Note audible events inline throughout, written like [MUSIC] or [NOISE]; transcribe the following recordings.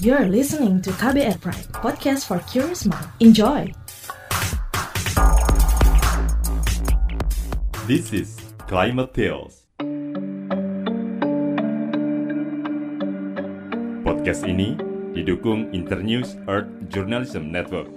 You're listening to KBR Pride, podcast for curious mind. Enjoy! This is Climate Tales. Podcast ini didukung Internews Earth Journalism Network.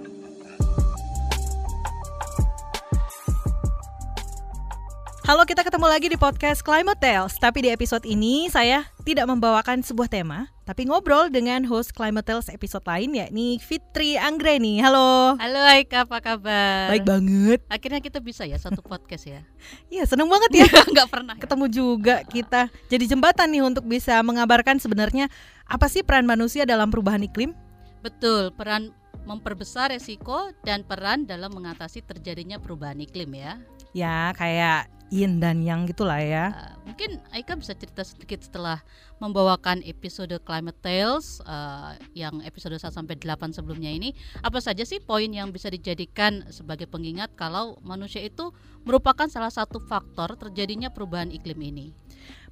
Halo, kita ketemu lagi di podcast Climate Tales. Tapi di episode ini saya tidak membawakan sebuah tema, tapi ngobrol dengan host Climate Tales episode lain yakni Fitri Anggreni. Halo. Halo Aika, apa kabar? Baik banget. Akhirnya kita bisa ya satu podcast ya. [LAUGHS] Iya, seneng banget ya. [LAUGHS] Nggak pernah. Ketemu juga kita. Jadi jembatan nih untuk bisa mengabarkan sebenarnya apa sih peran manusia dalam perubahan iklim? Betul, peran memperbesar resiko dan peran dalam mengatasi terjadinya perubahan iklim ya. Ya, kayak yin dan yang gitulah ya. Uh, mungkin Aika bisa cerita sedikit setelah membawakan episode Climate Tales uh, yang episode 1 sampai 8 sebelumnya ini, apa saja sih poin yang bisa dijadikan sebagai pengingat kalau manusia itu merupakan salah satu faktor terjadinya perubahan iklim ini?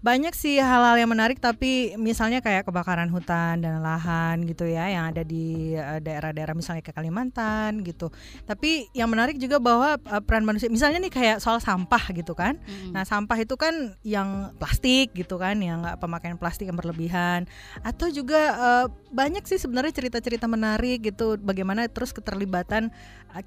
banyak sih hal-hal yang menarik tapi misalnya kayak kebakaran hutan dan lahan gitu ya yang ada di eh, daerah-daerah misalnya ke Kalimantan gitu. Tapi yang menarik juga bahwa uh, peran manusia misalnya nih kayak soal sampah gitu kan. Mm-hmm. Nah, sampah itu kan yang plastik gitu kan yang nggak pemakaian plastik yang berlebihan atau juga uh, banyak sih sebenarnya cerita-cerita menarik gitu bagaimana terus keterlibatan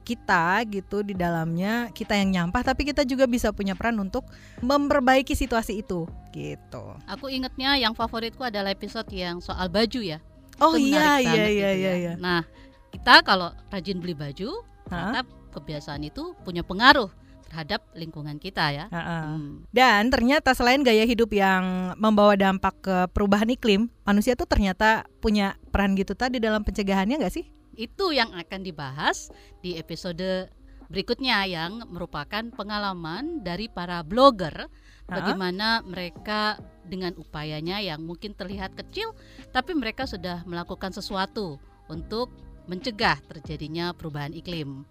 kita gitu di dalamnya kita yang nyampah tapi kita juga bisa punya peran untuk memperbaiki situasi itu gitu. Aku ingetnya yang favoritku adalah episode yang soal baju ya. Oh iya iya iya, gitu iya ya. iya. Nah kita kalau rajin beli baju, ternyata kebiasaan itu punya pengaruh terhadap lingkungan kita ya. Hmm. Dan ternyata selain gaya hidup yang membawa dampak ke perubahan iklim, manusia tuh ternyata punya peran gitu tadi dalam pencegahannya nggak sih? Itu yang akan dibahas di episode berikutnya yang merupakan pengalaman dari para blogger bagaimana mereka dengan upayanya yang mungkin terlihat kecil tapi mereka sudah melakukan sesuatu untuk mencegah terjadinya perubahan iklim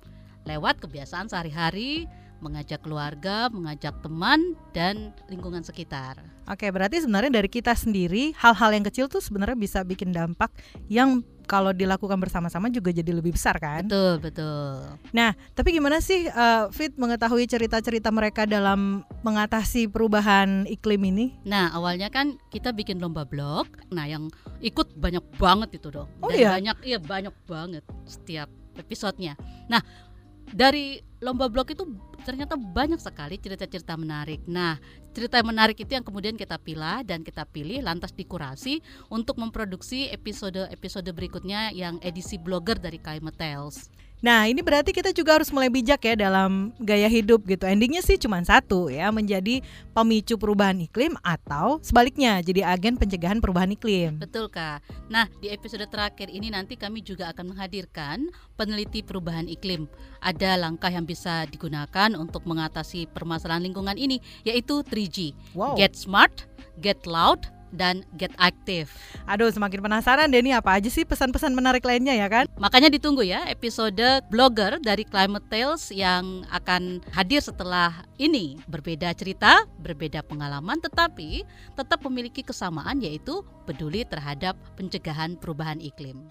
lewat kebiasaan sehari-hari mengajak keluarga, mengajak teman dan lingkungan sekitar. Oke, berarti sebenarnya dari kita sendiri hal-hal yang kecil tuh sebenarnya bisa bikin dampak yang kalau dilakukan bersama-sama juga jadi lebih besar kan? Betul, betul. Nah, tapi gimana sih uh, Fit mengetahui cerita-cerita mereka dalam mengatasi perubahan iklim ini? Nah, awalnya kan kita bikin lomba blog. Nah, yang ikut banyak banget itu dong. Oh iya? Banyak, iya banyak banget setiap episodenya. Nah, dari lomba blog itu ternyata banyak sekali cerita-cerita menarik. Nah, cerita menarik itu yang kemudian kita pilih dan kita pilih lantas dikurasi untuk memproduksi episode-episode berikutnya yang edisi blogger dari Tales. Nah, ini berarti kita juga harus mulai bijak ya dalam gaya hidup gitu. Endingnya sih cuma satu ya, menjadi pemicu perubahan iklim atau sebaliknya jadi agen pencegahan perubahan iklim. Betul Kak. Nah, di episode terakhir ini nanti kami juga akan menghadirkan peneliti perubahan iklim. Ada langkah yang bisa digunakan untuk mengatasi permasalahan lingkungan ini yaitu 3G. Wow. Get smart, get loud, dan get active. Aduh, semakin penasaran deh nih apa aja sih pesan-pesan menarik lainnya ya kan? Makanya ditunggu ya episode blogger dari Climate Tales yang akan hadir setelah ini. Berbeda cerita, berbeda pengalaman, tetapi tetap memiliki kesamaan yaitu peduli terhadap pencegahan perubahan iklim.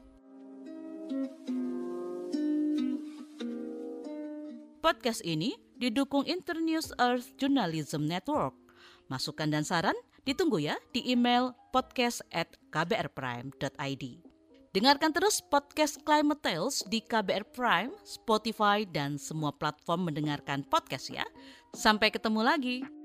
Podcast ini didukung Internews Earth Journalism Network. Masukan dan saran Ditunggu ya di email podcast at kbrprime.id. Dengarkan terus podcast Climate Tales di KBR Prime, Spotify, dan semua platform mendengarkan podcast ya. Sampai ketemu lagi.